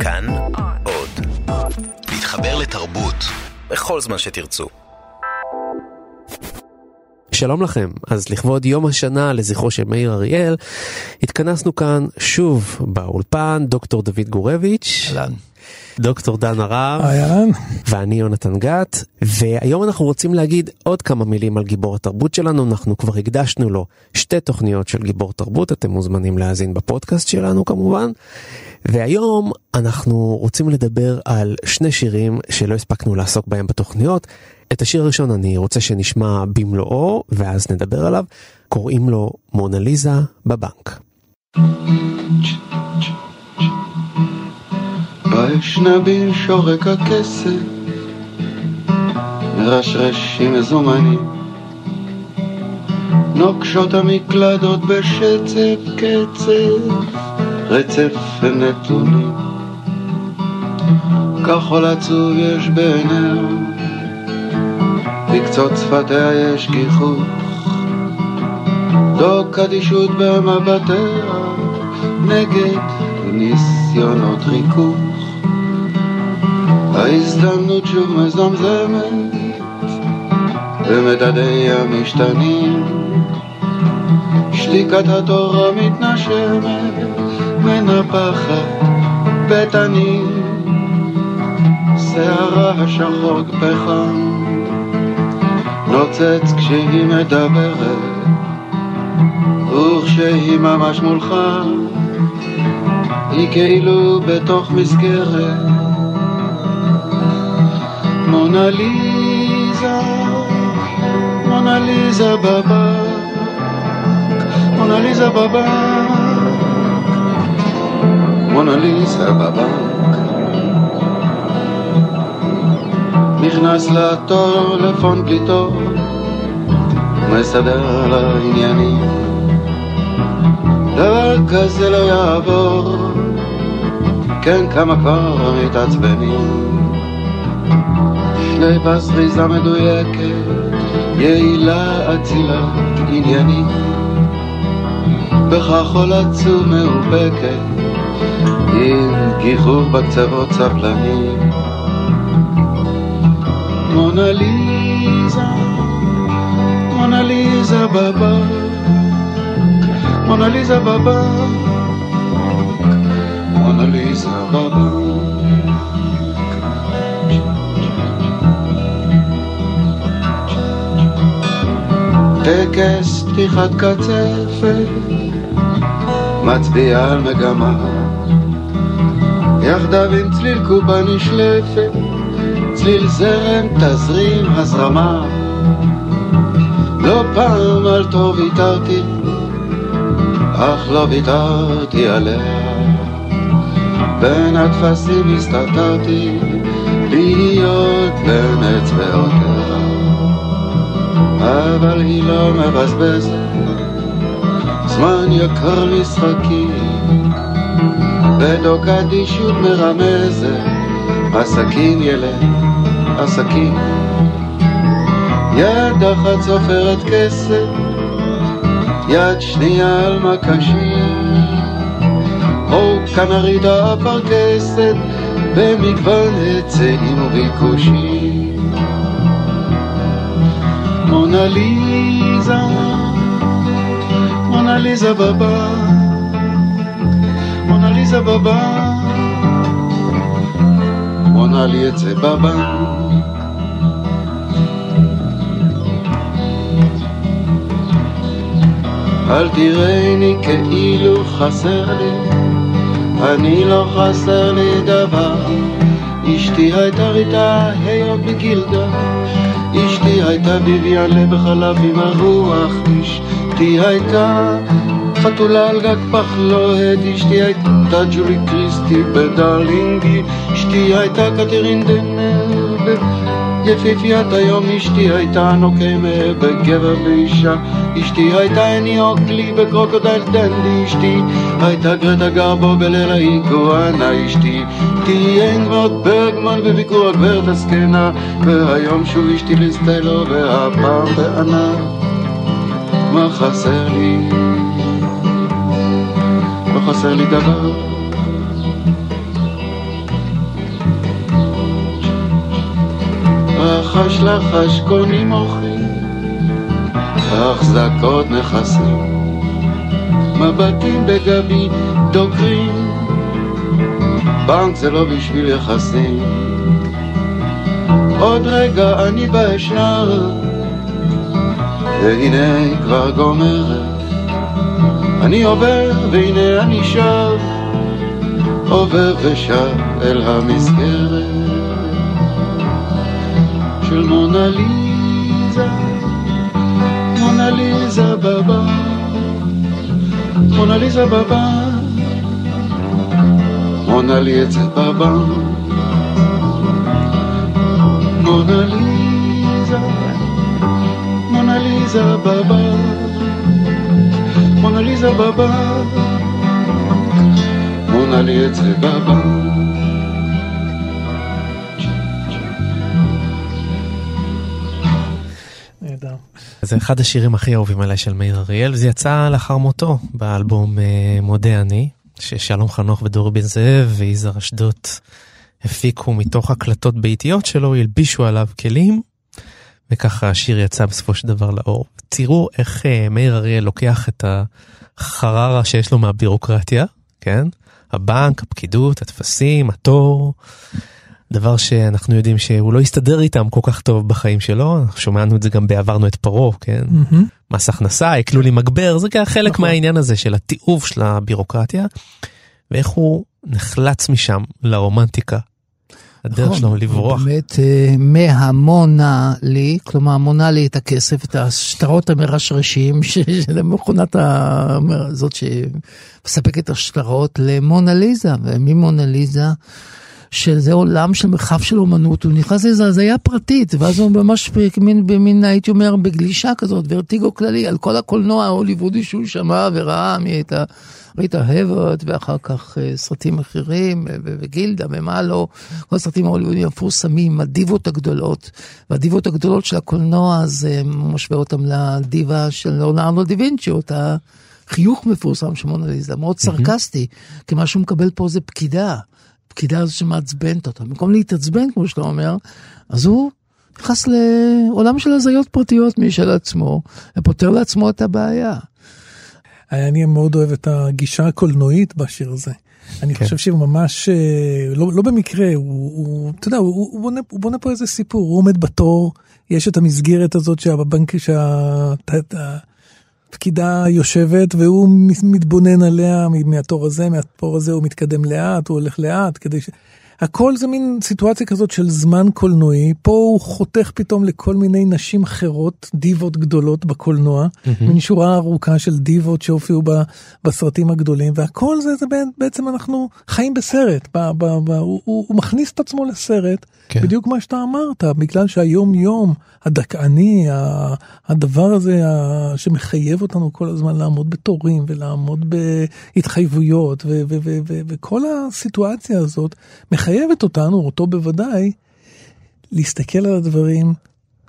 כאן עוד. להתחבר לתרבות בכל זמן שתרצו. שלום לכם, אז לכבוד יום השנה לזכרו של מאיר אריאל, התכנסנו כאן שוב באולפן, דוקטור דוד גורביץ'. אהלן. דוקטור דן הרב, אהלן. ואני יונתן גת, והיום אנחנו רוצים להגיד עוד כמה מילים על גיבור התרבות שלנו, אנחנו כבר הקדשנו לו שתי תוכניות של גיבור תרבות, אתם מוזמנים להאזין בפודקאסט שלנו כמובן, והיום אנחנו רוצים לדבר על שני שירים שלא הספקנו לעסוק בהם בתוכניות. את השיר הראשון אני רוצה שנשמע במלואו, ואז נדבר עליו, קוראים לו מונליזה בבנק. מרשרשים מזומנים, נוקשות המקלדות בשצף קצף, רצף ונתונים. כחול עצוב יש בעיניה, בקצות שפתיה יש גיחוך, דוק אדישות במבטיה, נגד ניסיונות חיכוך. ההזדמנות שוב מזמזמת במדדי המשתנים שתיקת התור המתנשמת מנפחת בתנים שערה השחור פחם נוצץ כשהיא מדברת וכשהיא ממש מולך היא כאילו בתוך מסגרת. מונליזה, מונליזה בבנק, מונליזה בבנק, מונליזה בבנק. נכנס לטלפון בלי תור, מסדר לה עניינים. דבר כזה לא יעבור, כן כמה כבר מתעצבנים. שני בסריזה מדויקת, יעילה אצילת עניינים, בכחול עצוב מאופקת, עם גיחוך בקצוות סבלנים. מונליזה, מונליזה בבנק, מונליזה בבנק, מונליזה בבנק. טקס פתיחת קצפת מצביע על מגמה יחדיו עם צליל קובה נשלפת צליל זרם תזרים הזרמה. לא פעם על טוב ויתרתי אך לא ויתרתי עליה. בין הטפסים הסתתרתי להיות בין אצבעותיה אבל היא לא מבזבזת זמן יקר משחקים ודוק אדישות מרמזת עסקים ילד, עסקים יד אחת סופרת כסף יד שנייה על מקשים. או כנרידה אפרכסת במגוון היצעים וביקושים. מונליזה, מונליזה בבנק, מונליזה בבנק, מונה לי את זה בבנק. אל תראיני כאילו חסר לי, אני לא חסר לי דבר. אשתי הייתה ריטה היות בגילדה אשתי הייתה ביביאלה בחלב עם הרוח, אשתי הייתה חתולה על גג פח לוהד, אשתי הייתה ג'ולי קריסטי בדרלינגי, אשתי הייתה קטרין דנב יפיפיית היום, אשתי הייתה אנוק אמה בגבר ואישה, אשתי הייתה אני אוקלי בקרוקודייל דנדי, אשתי הייתה גרטה גרבו בליל האיגואנה, אשתי תהיה אינגריד ברגמן בביקור הגברת הזקנה, והיום שוב אשתי ליסטלו והפעם בענק. מה חסר לי? חסר לי דבר. רחש לחש קונים אורחים, החזקות נכסים, מבטים בגבי דוקרים, בנק זה לא בשביל יחסים. עוד רגע אני באשנר, והנה כבר גומרת. אני עובר והנה אני שב, עובר ושב אל המסגרת. של מונליזה, מונליזה בבא, מונליזה בבא, מונלי את זה בבא, מונליזה, מונליזה בבא, מונליזה בבא, מונלי את זה בבא. זה אחד השירים הכי אהובים עליי של מאיר אריאל, וזה יצא לאחר מותו באלבום אה, מודה אני, ששלום חנוך ודורי בן זאב ויזהר אשדוד הפיקו מתוך הקלטות ביתיות שלו, הלבישו עליו כלים, וככה השיר יצא בסופו של דבר לאור. תראו איך אה, מאיר אריאל לוקח את החררה שיש לו מהבירוקרטיה, כן? הבנק, הפקידות, הטפסים, התור. דבר שאנחנו יודעים שהוא לא הסתדר איתם כל כך טוב בחיים שלו, שמענו את זה גם בעברנו את פרעה, כן? Mm-hmm. מס הכנסה, עקלו לי מגבר, זה חלק נכון. מהעניין הזה של התיעוב של הבירוקרטיה, ואיך הוא נחלץ משם לרומנטיקה. הדרך נכון, שלו לברוח. באמת אה, מהמונה לי, כלומר מונה לי את הכסף, את השטרות המרשרשים של מכונת הזאת שמספקת השטרות למונה ליזה, וממונה ליזה שזה עולם של מרחב של אומנות, הוא נכנס לאיזו הזיה פרטית, ואז הוא ממש במין, במין, הייתי אומר, בגלישה כזאת, ורטיגו כללי, על כל הקולנוע ההוליוודי שהוא שמע וראה, מי הייתה, ריטה הבוט, ואחר כך אה, סרטים אחרים, וגילדה ומה לא, כל הסרטים ההוליוודים המפורסמים, הדיבות הגדולות, והדיבות הגדולות של הקולנוע, זה משווה אותם לדיבה של לאונרדו דה וינצ'י, אותה חיוך מפורסם של מונליזה, מאוד סרקסטי, כי מה שהוא מקבל פה זה פקידה. הפקידה הזו שמעצבנת אותו. במקום להתעצבן, כמו שאתה אומר, אז הוא נכנס לעולם של הזיות פרטיות משל עצמו, ופותר לעצמו את הבעיה. אני מאוד אוהב את הגישה הקולנועית בשיר הזה. אני כן. חושב שהוא ממש, אה, לא, לא במקרה, הוא, הוא, אתה יודע, הוא, הוא, בונה, הוא בונה פה איזה סיפור, הוא עומד בתור, יש את המסגרת הזאת שהבנק, שה... פקידה יושבת והוא מתבונן עליה מהתור הזה, מהתור הזה הוא מתקדם לאט, הוא הולך לאט, כדי ש... הכל זה מין סיטואציה כזאת של זמן קולנועי, פה הוא חותך פתאום לכל מיני נשים אחרות, דיבות גדולות בקולנוע, mm-hmm. מין שורה ארוכה של דיבות שהופיעו ב, בסרטים הגדולים, והכל זה, זה בעצם אנחנו חיים בסרט, ב, ב, ב, הוא, הוא, הוא מכניס את עצמו לסרט, כן. בדיוק מה שאתה אמרת, בגלל שהיום יום הדכאני, הדבר הזה שמחייב אותנו כל הזמן לעמוד בתורים ולעמוד בהתחייבויות, ו, ו, ו, ו, וכל הסיטואציה הזאת, מחייבת אותנו, אותו בוודאי, להסתכל על הדברים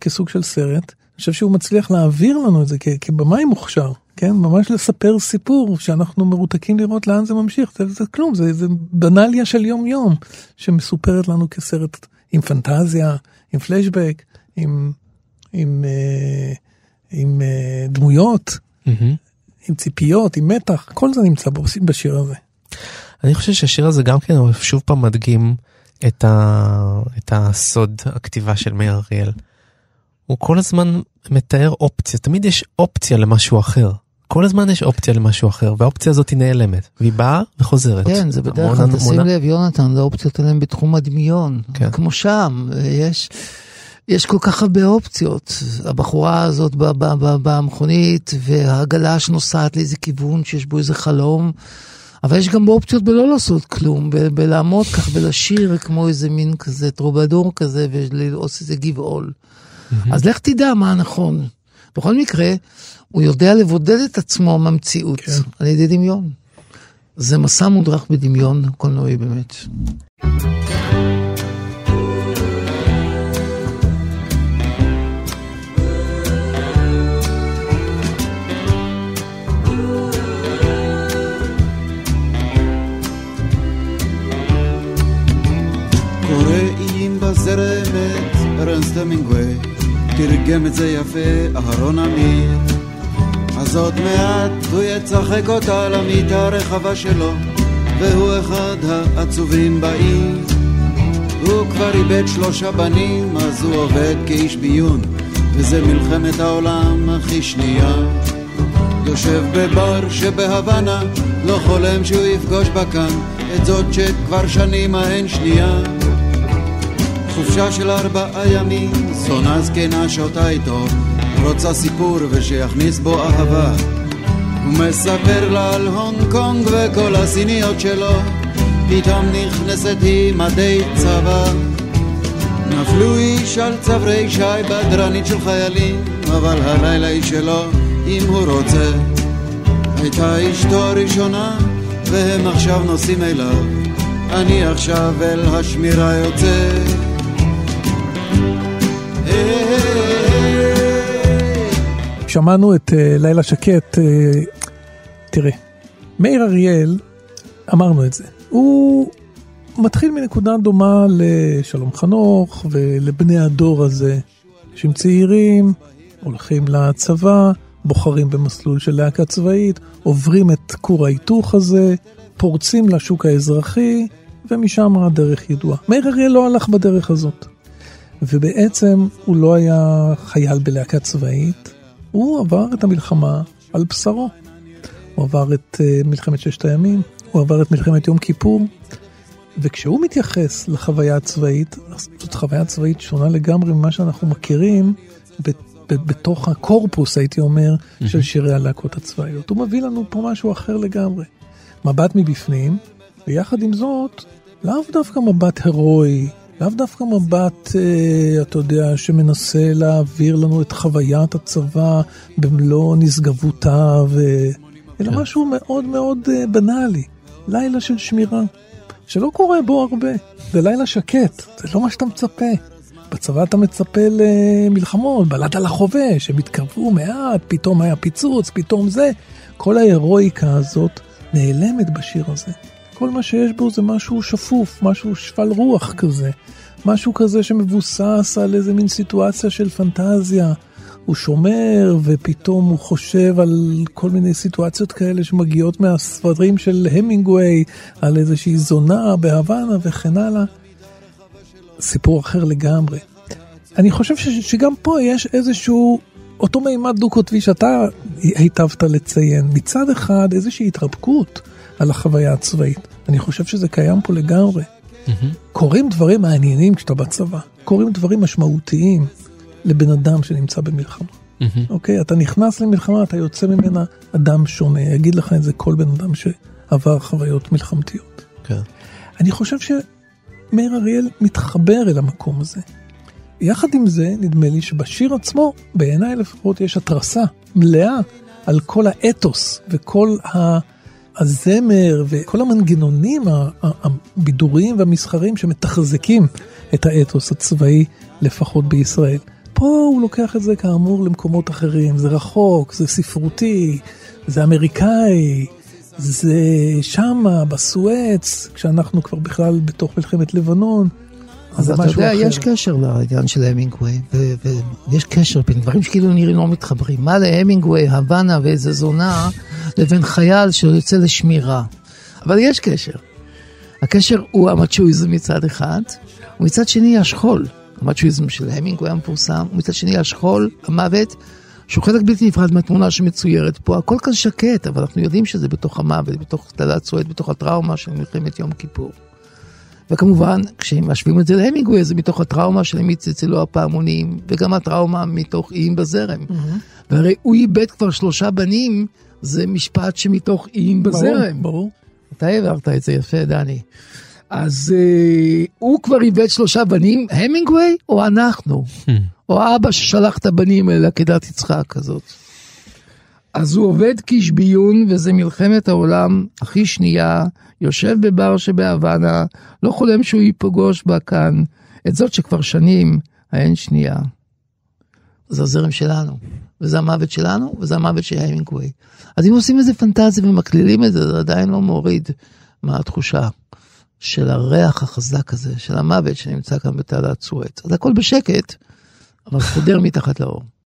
כסוג של סרט. אני חושב שהוא מצליח להעביר לנו את זה כבמאי מוכשר, כן? ממש לספר סיפור שאנחנו מרותקים לראות לאן זה ממשיך. זה, זה כלום, זה, זה בנליה של יום יום שמסופרת לנו כסרט עם פנטזיה, עם פלשבק, עם, עם, אה, עם, עם אה, דמויות, mm-hmm. עם ציפיות, עם מתח, כל זה נמצא בשיר הזה. אני חושב שהשיר הזה גם כן שוב פעם מדגים את, ה... את הסוד הכתיבה של מאיר אריאל. הוא כל הזמן מתאר אופציה, תמיד יש אופציה למשהו אחר. כל הזמן יש אופציה למשהו אחר, והאופציה הזאת היא נעלמת, והיא באה וחוזרת. כן, זה בדרך כלל, תשים לב, יונתן, זה האופציות האלה בתחום הדמיון. כן. כמו שם, יש... יש כל כך הרבה אופציות. הבחורה הזאת במכונית, והעגלה שנוסעת לאיזה כיוון שיש בו איזה חלום. אבל יש גם אופציות בלא לעשות כלום, ב- בלעמוד כך ולשיר כמו איזה מין כזה טרובדור כזה ולעשות איזה גבעול. Mm-hmm. אז לך תדע מה הנכון. בכל מקרה, הוא יודע לבודד את עצמו מהמציאות כן. על ידי דמיון. זה מסע מודרך בדמיון קולנועי באמת. תרגם את זה יפה אהרון אמיר. אז עוד מעט הוא יצחק אותה למיטה הרחבה שלו, והוא אחד העצובים בעיר. הוא כבר איבד שלושה בנים, אז הוא עובד כאיש ביון, וזה מלחמת העולם הכי שנייה. יושב בבר שבהוואנה, לא חולם שהוא יפגוש בה כאן, את זאת שכבר שנים ההן שנייה. חופשה של ארבעה ימים, זונה זקנה שותה איתו, רוצה סיפור ושיכניס בו אהבה. הוא מספר לה על הונג קונג וכל הסיניות שלו, פתאום נכנסת היא מדי צבא. נפלו איש על צברי שי בדרנית של חיילים, אבל הלילה היא שלו, אם הוא רוצה. הייתה אשתו הראשונה, והם עכשיו נוסעים אליו. אני עכשיו אל השמירה יוצא. שמענו את uh, לילה שקט, uh, תראה, מאיר אריאל, אמרנו את זה, הוא מתחיל מנקודה דומה לשלום חנוך ולבני הדור הזה, אנשים צעירים, הולכים לצבא, בוחרים במסלול של להקה צבאית, עוברים את כור ההיתוך הזה, פורצים לשוק האזרחי, ומשם הדרך ידועה. מאיר אריאל לא הלך בדרך הזאת. ובעצם הוא לא היה חייל בלהקה צבאית, הוא עבר את המלחמה על בשרו. הוא עבר את uh, מלחמת ששת הימים, הוא עבר את מלחמת יום כיפור, וכשהוא מתייחס לחוויה הצבאית, זאת חוויה צבאית שונה לגמרי ממה שאנחנו מכירים בתוך הקורפוס, הייתי אומר, של שירי הלהקות הצבאיות. הוא מביא לנו פה משהו אחר לגמרי. מבט מבפנים, ויחד עם זאת, לאו דווקא מבט הירואי, לאו דווקא מבט, אה, אתה יודע, שמנסה להעביר לנו את חוויית הצבא במלוא נשגבותה, ו... אלא כן. משהו מאוד מאוד אה, בנאלי, לילה של שמירה, שלא קורה בו הרבה. זה לילה שקט, זה לא מה שאתה מצפה. בצבא אתה מצפה למלחמות, בלד על החובש, הם התקרבו מעט, פתאום היה פיצוץ, פתאום זה. כל ההירואיקה הזאת נעלמת בשיר הזה. כל מה שיש בו זה משהו שפוף, משהו שפל רוח כזה. משהו כזה שמבוסס על איזה מין סיטואציה של פנטזיה. הוא שומר ופתאום הוא חושב על כל מיני סיטואציות כאלה שמגיעות מהספרים של המינגווי, על איזושהי זונה בהוואנה וכן הלאה. סיפור אחר לגמרי. אני חושב ש, שגם פה יש איזשהו, אותו מימד דו-קוטבי שאתה היטבת לציין. מצד אחד איזושהי התרפקות על החוויה הצבאית. אני חושב שזה קיים פה לגמרי. Mm-hmm. קורים דברים מעניינים כשאתה בצבא, קורים דברים משמעותיים לבן אדם שנמצא במלחמה. Mm-hmm. אוקיי? אתה נכנס למלחמה, אתה יוצא ממנה אדם שונה, יגיד לך את זה כל בן אדם שעבר חוויות מלחמתיות. כן. אני חושב מאיר אריאל מתחבר אל המקום הזה. יחד עם זה, נדמה לי שבשיר עצמו, בעיניי לפחות, יש התרסה מלאה על כל האתוס וכל הזמר וכל המנגנונים הבידוריים והמסחריים שמתחזקים את האתוס הצבאי, לפחות בישראל. פה הוא לוקח את זה כאמור למקומות אחרים, זה רחוק, זה ספרותי, זה אמריקאי, זה שמה, בסואץ, כשאנחנו כבר בכלל בתוך מלחמת לבנון. אז אתה יודע, אחר. יש קשר לעניין של המינגווי, ויש קשר בין דברים שכאילו נראים לא מתחברים. מה להמינגווי, הוואנה ואיזה זונה, לבין חייל שיוצא לשמירה. אבל יש קשר. הקשר הוא המצ'ואיזם מצד אחד, ומצד שני השכול. המצ'ואיזם של המינגווי המפורסם, ומצד שני השכול, המוות, שהוא חלק בלתי נפרד מהתמונה שמצוירת פה, הכל כאן שקט, אבל אנחנו יודעים שזה בתוך המוות, בתוך תעלת סואט, בתוך הטראומה של מלחמת יום כיפור. וכמובן, כשהם משווים את זה להמינגווי, זה מתוך הטראומה של הם צלצלו הפעמונים, וגם הטראומה מתוך איים בזרם. Mm-hmm. והרי הוא איבד כבר שלושה בנים, זה משפט שמתוך איים בזרם. ברור, ברור. אתה העברת את זה יפה, דני. אז אה, הוא כבר איבד שלושה בנים, המינגווי או אנחנו? Hmm. או האבא ששלח את הבנים אל עקדת יצחק כזאת. אז הוא עובד כאיש ביון, וזה מלחמת העולם הכי שנייה, יושב בבר שבהוואנה, לא חולם שהוא ייפגוש בה כאן, את זאת שכבר שנים האין שנייה. זה הזרם שלנו, וזה המוות שלנו, וזה המוות של היימינגווי. אז אם עושים איזה פנטזיה ומקלילים את זה, זה עדיין לא מוריד מהתחושה של הריח החזק הזה, של המוות שנמצא כאן בתעלת סואץ. אז הכל בשקט, אבל חודר מתחת לאור.